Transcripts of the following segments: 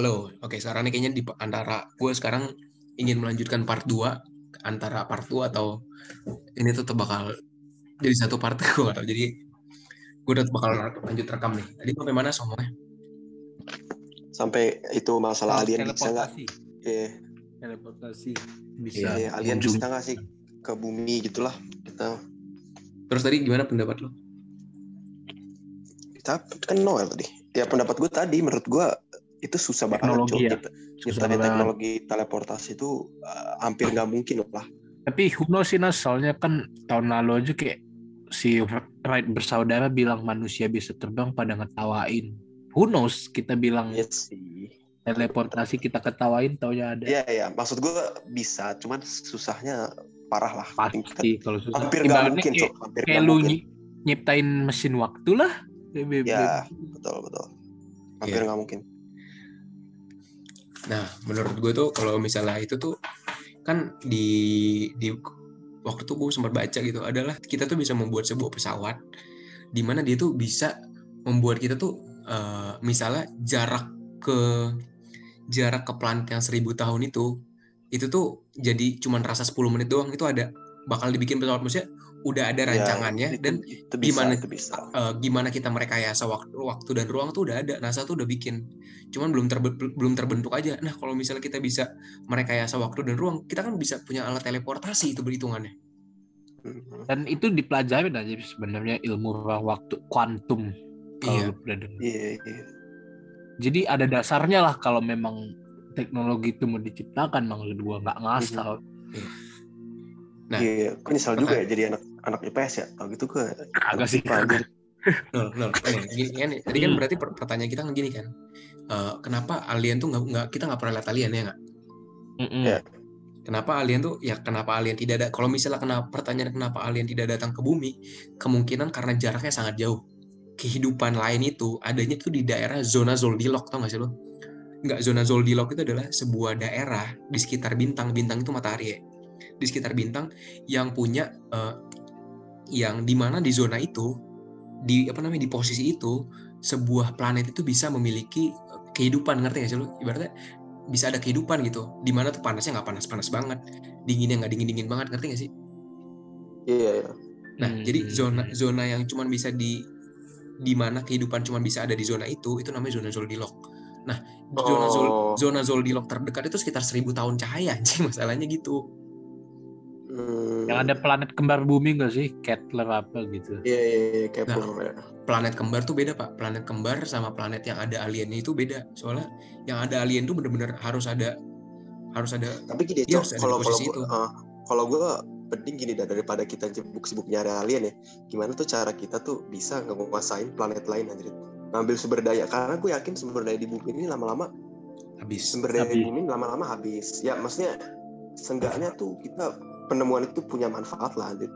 halo. Oke, sekarang nih kayaknya di antara gue sekarang ingin melanjutkan part 2 antara part 2 atau ini tuh bakal jadi satu part gue atau jadi gue udah bakal lanjut rekam nih. Tadi sampai mana ngomongnya? Sampai itu masalah alien bisa nggak? Iya, Teleportasi. Bisa. iya, alien ujung. bisa nggak sih ke bumi gitulah kita Terus tadi gimana pendapat lo? kita kan Noel tadi. Ya pendapat gue tadi menurut gue itu susah banget Teknologi ya. Nyipta- Susah banget. teknologi teleportasi itu uh, hampir nggak mungkin lah. Tapi who knows sih soalnya kan tahun lalu aja kayak si Wright bersaudara bilang manusia bisa terbang pada ngetawain. Who knows kita bilang Iya sih. teleportasi kita ketawain taunya ada. Iya iya, maksud gue bisa, cuman susahnya parah lah. Pasti kalau susah. Hampir nggak mungkin, kayak, Cok. Hampir kayak lu mungkin. nyi- nyiptain mesin waktu lah. Ya, betul betul. Hampir Iya. nggak mungkin. Nah, menurut gue tuh kalau misalnya itu tuh kan di di waktu tuh gue sempat baca gitu adalah kita tuh bisa membuat sebuah pesawat di mana dia tuh bisa membuat kita tuh eh, misalnya jarak ke jarak ke planet yang seribu tahun itu itu tuh jadi cuman rasa 10 menit doang itu ada bakal dibikin pesawat maksudnya udah ada Ya, rancangannya itu- dan itu bisa, gimana- itu bisa. eh, gimana kita merekayasa waktu, waktu dan ruang tuh udah ada NASA tuh udah bikin cuman belum terbe- belum terbentuk aja nah kalau misalnya kita bisa merekayasa waktu dan ruang kita kan bisa punya alat teleportasi itu berhitungannya Mhm. Dan itu dipelajarin aja sebenarnya ilmu ruang waktu kuantum. Kalau Iya. Iya iya. Jadi ada dasarnya lah kalau memang teknologi itu mau diciptakan mang gua nggak ngasal. Nah, Iya, kan nyesal juga ya jadi anak anak IPS ya. Kalau gitu gue Kagak sih. nol nol Nih, gini kan tadi kan berarti per- pertanyaan kita kan gini kan Eh, kenapa alien tuh nggak nggak kita nggak pernah lihat alien ya nggak Mm-mm. Ya. kenapa alien tuh ya kenapa alien tidak ada kalau misalnya kenapa pertanyaan kenapa alien tidak datang ke bumi kemungkinan karena jaraknya sangat jauh kehidupan lain itu adanya tuh di daerah zona Zoldilok tau gak sih lo nggak zona Zoldilok itu adalah sebuah daerah di sekitar bintang bintang itu matahari ya di sekitar bintang yang punya eh, yang di mana di zona itu di apa namanya di posisi itu sebuah planet itu bisa memiliki eh, kehidupan ngerti gak sih lo ibaratnya bisa ada kehidupan gitu di mana tuh panasnya nggak panas panas banget dinginnya nggak dingin dingin banget ngerti gak sih Iya iya. nah Hmm. jadi zona zona yang cuman bisa di di mana kehidupan cuman bisa ada di zona itu itu namanya zona Zoldilok nah zona Zol, Oh. zona Zoldilok terdekat itu sekitar 1000 tahun cahaya anjing masalahnya gitu Hmm. Yang ada planet kembar bumi nggak sih? Kettler apa gitu. Iya iya iya Kepler ya. planet kembar tuh beda pak planet kembar sama planet yang ada aliennya itu beda soalnya yang ada alien tuh bener-bener harus ada harus ada Tapi gini, ada di kalau kalau itu. eh, kalau gue penting gini dah daripada kita sibuk-sibuk nyari alien ya. Gimana tuh cara kita tuh bisa nguasain planet lain anjir. Ngambil sumber daya karena gue yakin sumber daya di bumi ini lama-lama habis sumber daya Habis. di bumi lama-lama habis. Ya maksudnya seenggaknya tuh kita penemuan itu punya manfaat lah anjir.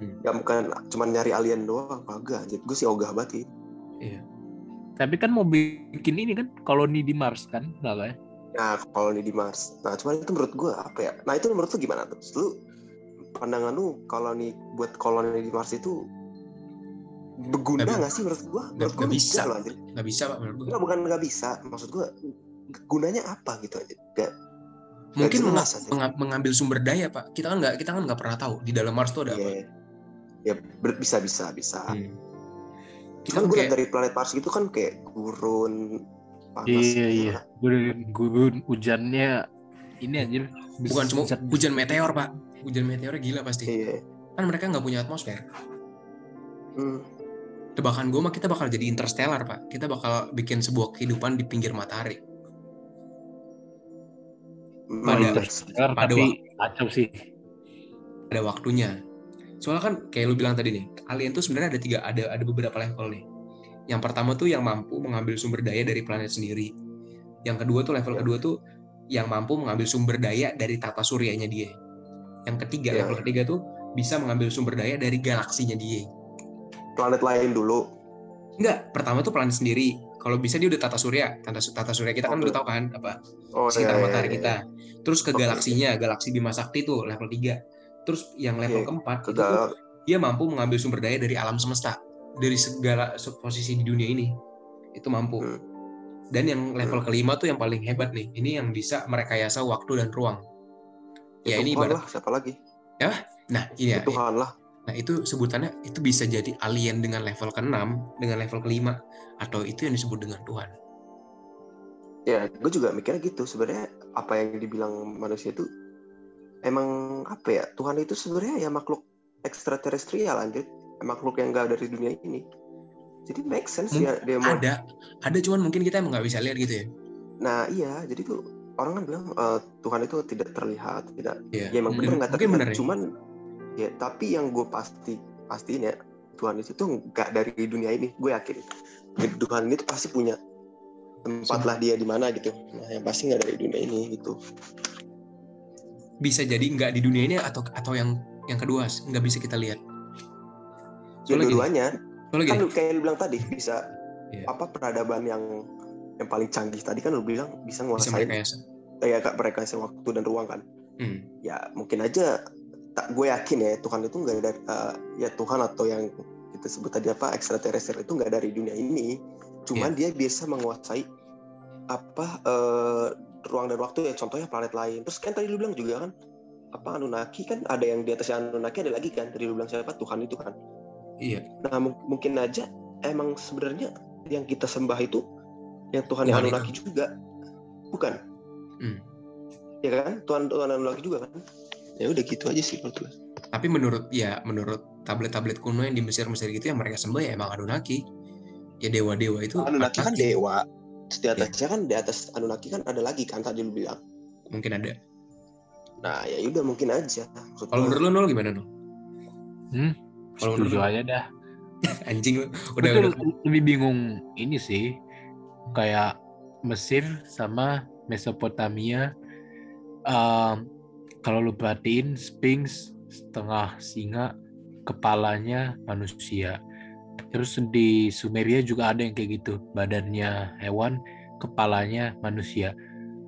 Hmm. Ya bukan cuma nyari alien doang, kagak anjir. Gue sih ogah banget ini. Tapi kan mau bikin ini kan koloni di Mars kan, nggak ya? Nah, koloni di Mars. Nah, cuman itu menurut gue apa ya? Nah, itu menurut lu gimana tuh? Lu pandangan lu koloni buat koloni di Mars itu berguna Nggak nggak sih menurut gua? nggak- Menurut gua nggak bisa. loh, anjir. nggak bisa pak menurut gue Enggak, bukan nggak bisa. Maksud gua gunanya apa gitu aja? Gak, mungkin aja. menga- mengambil sumber daya pak kita kan nggak kita kan nggak pernah tahu di dalam Mars tuh ada apa Iya. Ya bisa bisa bisa. Hmm. kita Kan kan gue kayak dari planet Mars gitu kan kayak gurun panas. Iya gitu iya. kan. Gurun, gurun hujannya ini anjir. bukan cuma hujan meteor pak hujan meteornya gila pasti Iya. kan mereka nggak punya atmosfer Hmm. tebakan gue mah kita bakal jadi interstellar pak kita bakal bikin sebuah kehidupan di pinggir matahari Pada-. Interstellar, pada tapi kacau sih. ada waktunya soalnya kan kayak lu bilang tadi nih alien tuh sebenarnya ada tiga ada ada beberapa level nih yang pertama tuh yang mampu mengambil sumber daya dari planet sendiri yang kedua tuh level kedua tuh yang mampu mengambil sumber daya dari tata suryanya dia yang ketiga Ya. level ketiga tuh bisa mengambil sumber daya dari galaksinya dia Planet lain dulu. Enggak pertama tuh planet sendiri kalau bisa dia udah tata surya tata, tata surya kita kan udah tahu kan apa Oh sekitar iya, matahari iya, kita terus ke Oke. galaksinya galaksi Bima Sakti tuh level 3 terus yang level Iya, keempat Ke itu tuh dia mampu mengambil sumber daya dari alam semesta dari segala se- posisi di dunia ini itu mampu Hmm. Dan yang level Hmm. kelima tuh yang paling hebat nih. Ini yang bisa merekayasa waktu dan ruang. Ya, ini Tuhan ibarat. lah siapa lagi Nah, ini ya. Ya Tuhan lah Nah, itu sebutannya itu bisa jadi alien dengan level ke-6, dengan level kelima atau itu yang disebut dengan Tuhan. ya gue juga mikirnya gitu sebenarnya apa yang dibilang manusia itu emang apa ya Tuhan itu sebenarnya ya makhluk ekstraterestrial anjir makhluk yang gak dari dunia ini jadi make sense Mung- ya dia mau Ada, ada cuman mungkin kita emang nggak bisa lihat gitu ya. nah iya jadi tuh orang kan bilang eh, Tuhan itu tidak terlihat tidak Iya. ya emang bener nggak terlihat bener ya. cuman ya tapi yang gue pasti pastiin ya Tuhan itu tuh nggak dari dunia ini gue yakin Tuhan ini tuh pasti punya tempat lah dia di mana gitu nah yang pasti nggak dari dunia ini gitu Bisa jadi nggak di dunia ini atau atau yang yang kedua nggak bisa kita lihat. ya Soalnya gini, dua-duanya kan lu kayak lu bilang tadi bisa Iya. apa peradaban yang yang paling canggih tadi kan lu bilang bisa merekayasa. kayak kak mereka waktu dan ruang kan Hmm. ya mungkin aja tak gue yakin ya Tuhan itu nggak dari eh, ya Tuhan atau yang kita sebut tadi apa ekstraterestrial itu nggak dari dunia ini cuman dia bisa menguasai apa eh, ruang dan waktu ya contohnya planet lain terus kan tadi lu bilang juga kan apa Anunnaki kan ada yang di atas Anunnaki ada lagi kan tadi lu bilang siapa Tuhan itu kan Iya. Nah mung- mungkin aja emang sebenarnya yang kita sembah itu yang Tuhan yang Anunnaki juga, bukan? Hmm. Ya kan? Tuhan Tuhan Anunnaki juga kan? Ya udah gitu aja sih menurut gue. Tapi menurut ya menurut tablet-tablet kuno yang di Mesir-Mesir gitu yang mereka sembah ya emang Anunnaki. Ya dewa-dewa itu Anunnaki kan Anunnaki. dewa. Di atasnya kan di atas Anunnaki kan ada lagi kan tadi lu bilang. Mungkin ada. Nah ya udah mungkin aja. Kalau menurut lu Nol gimana Nol? Hmm, Kalau menurut lu? aja dah. Anjing lu. Gue Udah, udah. lebih bingung ini sih kayak Mesir sama Mesopotamia. Em, kalau lu perhatiin Sphinx setengah singa, kepalanya manusia. Terus di Sumeria juga ada yang kayak gitu, badannya hewan, kepalanya manusia.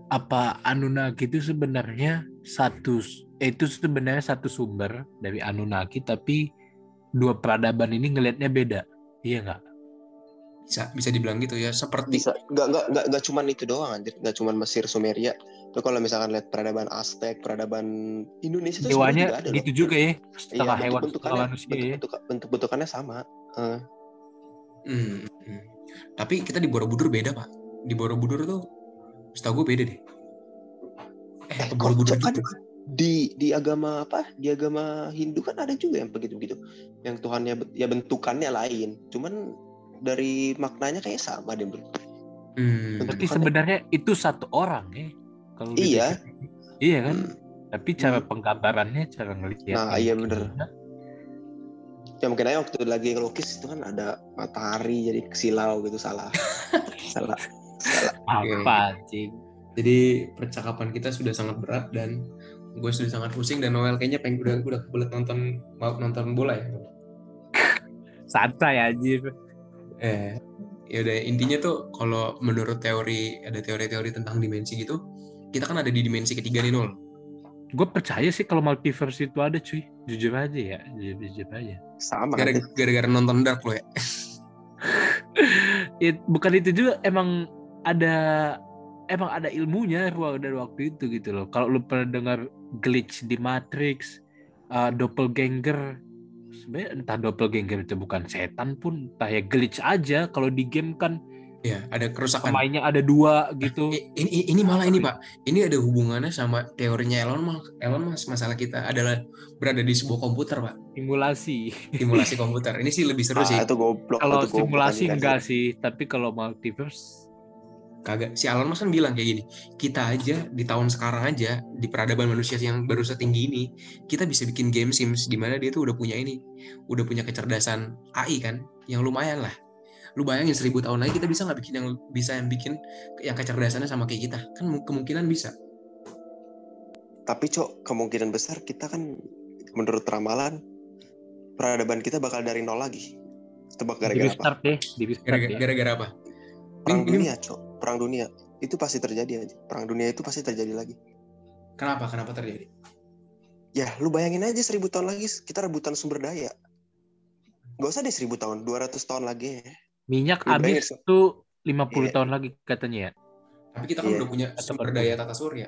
Apa Anunnaki itu sebenarnya satu eh, itu sebenarnya satu sumber dari Anunnaki tapi dua peradaban ini ngelihatnya beda. Iya nggak? Bisa bisa dibilang gitu ya seperti bisa nggak nggak nggak nggak cuman itu doang anjir nggak cuman Mesir Sumeria tuh kalau misalkan lihat peradaban Aztec peradaban Indonesia juga Dewanya ada loh. gitu juga ya, setengah Iya, hewan, manusia ya. bentuk, bentuk bentukannya sama Eh, Hmm, hmm. Tapi kita di Borobudur beda, Pak. Di Borobudur tuh setahu gue beda deh. Eh, eh Borobudur kan di di agama apa di agama Hindu kan ada juga yang begitu begitu yang Tuhannya ya bentukannya lain cuman dari maknanya kayak sama deh bro Hmm. Tapi sebenarnya itu satu orang ya. Kalau Iya. dipikir. Iya kan? Hmm. Tapi cara penggambarannya, cara ngelihat. Nah, iya bener. ya mungkin aja waktu lagi ngelukis itu kan ada matahari jadi silau gitu salah salah salah Apa anjing? Jadi percakapan kita sudah sangat berat dan gue sudah sangat pusing dan Noel kayaknya pengen udah udah kebelet nonton mau nonton bola ya. Santai anjir. Eh, ya udah intinya tuh kalau menurut teori ada teori-teori tentang dimensi gitu, kita kan ada di dimensi ketiga nih Nol. Gue percaya sih kalau multiverse itu ada cuy. Jujur aja ya, jujur, jujur aja. sama Gara- kan Gara-gara nonton Dark lo ya. It, bukan itu juga emang ada emang ada ilmunya ruang dan waktu itu gitu loh. Kalau lu pernah dengar glitch di Matrix, uh, doppelganger, sebenarnya entah doppelganger itu bukan setan pun, entah ya glitch aja. Kalau di game kan Ya, ada kerusakan. pemainnya ada dua gitu. I- Ini, ini malah ini Pak, ini ada hubungannya sama teorinya Elon Musk. Elon Musk masalah kita adalah berada di sebuah komputer Pak, Simulasi. simulasi komputer. Ini sih lebih seru ah, sih. itu goblok Kalau itu goblok simulasi kan. enggak sih, tapi kalau multiverse Kagak. Si Elon Musk kan bilang kayak gini, kita aja di tahun sekarang aja di peradaban manusia yang baru setinggi ini, kita bisa bikin game sims di mana dia tuh udah punya ini, udah punya kecerdasan AI kan, yang lumayan lah. Lu bayangin seribu tahun lagi kita bisa nggak bikin yang bisa yang bikin yang kecerdasannya sama kayak kita? Kan mu- kemungkinan bisa. tapi cok kemungkinan besar kita kan menurut ramalan peradaban kita bakal dari nol lagi tebak gara-gara apa Gara-gara, ya. gara-gara apa? perang dunia cok perang dunia itu pasti terjadi aja perang dunia itu pasti terjadi lagi Kenapa? Kenapa terjadi? ya lu bayangin aja seribu tahun lagi kita rebutan sumber daya Gak usah deh seribu tahun 200 tahun lagi ya. Minyak Lu habis bayangin, tuh 50 Iya. tahun lagi katanya ya. Tapi kita kan Iya. udah punya sumber daya tata surya.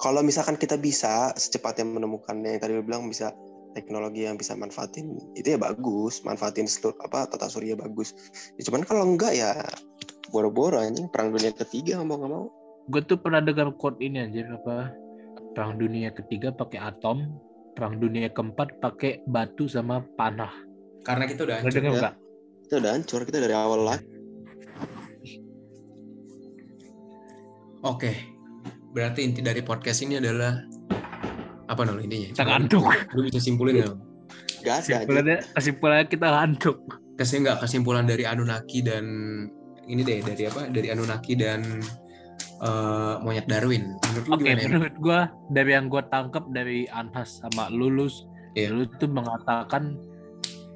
Kalau misalkan kita bisa secepatnya menemukan yang tadi lu bilang bisa teknologi yang bisa manfaatin itu ya bagus, manfaatin seluruh apa tata surya bagus. Ya, cuman kalau enggak ya boro-boro anjing perang dunia ketiga mau nggak mau. Gue tuh pernah dengar quote ini anjir apa perang dunia ketiga pakai atom, perang dunia keempat pakai batu sama panah. Karena kita udah hancur. dengar ya. nggak? Kita udah hancur kita dari awal lagi. Oke. Berarti inti dari podcast ini adalah apa nol intinya? Kita ngantuk. Lu bisa simpulin nggak? Gak ada. anjing. Kesimpulannya, kesimpulannya kita ngantuk. Kasih nggak kesimpulan dari Anunnaki dan ini deh dari apa? Dari Anunnaki dan eh, monyet Darwin. Menurut lu gimana? ya? menurut gua dari yang gua tangkap dari Anhas sama Lulus, Iya. Lulus tuh mengatakan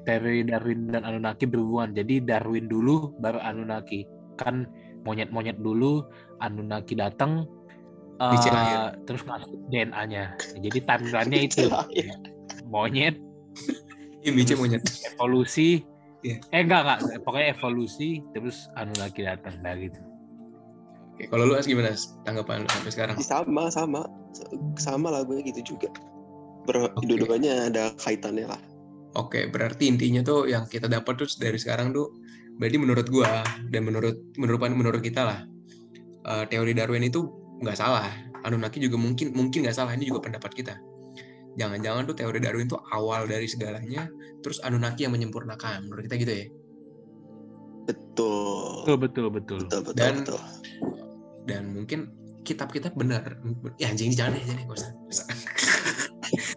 teori Darwin dan Anunnaki berhubungan. Jadi Darwin dulu baru Anunnaki. Kan monyet-monyet dulu, Anunnaki datang eh, lahir. terus ngasih DNA-nya. Jadi timeline-nya itu. Lahir. Monyet Michi monyet. evolusi Iya. eh enggak enggak pokoknya evolusi terus Anunnaki datang nah gitu Oke, kalau lu As gimana tanggapan lu sampai sekarang? sama sama sama lah gue gitu juga. Ber dua-duanya ada kaitannya lah. Oke, berarti intinya tuh yang kita dapat tuh dari sekarang tuh berarti menurut gua dan menurut menurut menurut kita lah eh, teori Darwin itu nggak salah. Anunnaki juga mungkin mungkin nggak salah ini juga pendapat kita. Jangan-jangan tuh teori Darwin tuh awal dari segalanya, terus Anunnaki yang menyempurnakan. Menurut kita gitu ya. Betul. betul betul betul Betul betul Dan- betul. Dan mungkin kitab-kitab benar. Ya anjing jangan deh, jangan deh, nggak usah. nggak usah.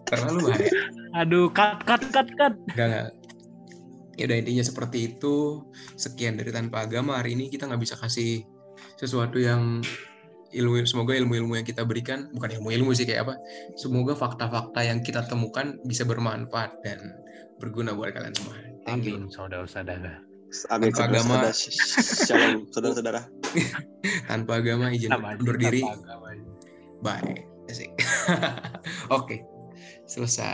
Terlalu bahaya. aduh cut cut cut cut Enggak, enggak. Ya udah intinya seperti itu. Sekian dari tanpa agama hari ini kita nggak bisa kasih sesuatu yang ilmu semoga ilmu-ilmu yang kita berikan bukan ilmu-ilmu sih kayak apa semoga fakta-fakta yang kita temukan bisa bermanfaat dan berguna buat kalian semua. Thank you. saudara-saudara. Amin Tanpa agama. saudara-saudara. Shalom saudara-saudara. tanpa agama izin undur diri. bye oke selesai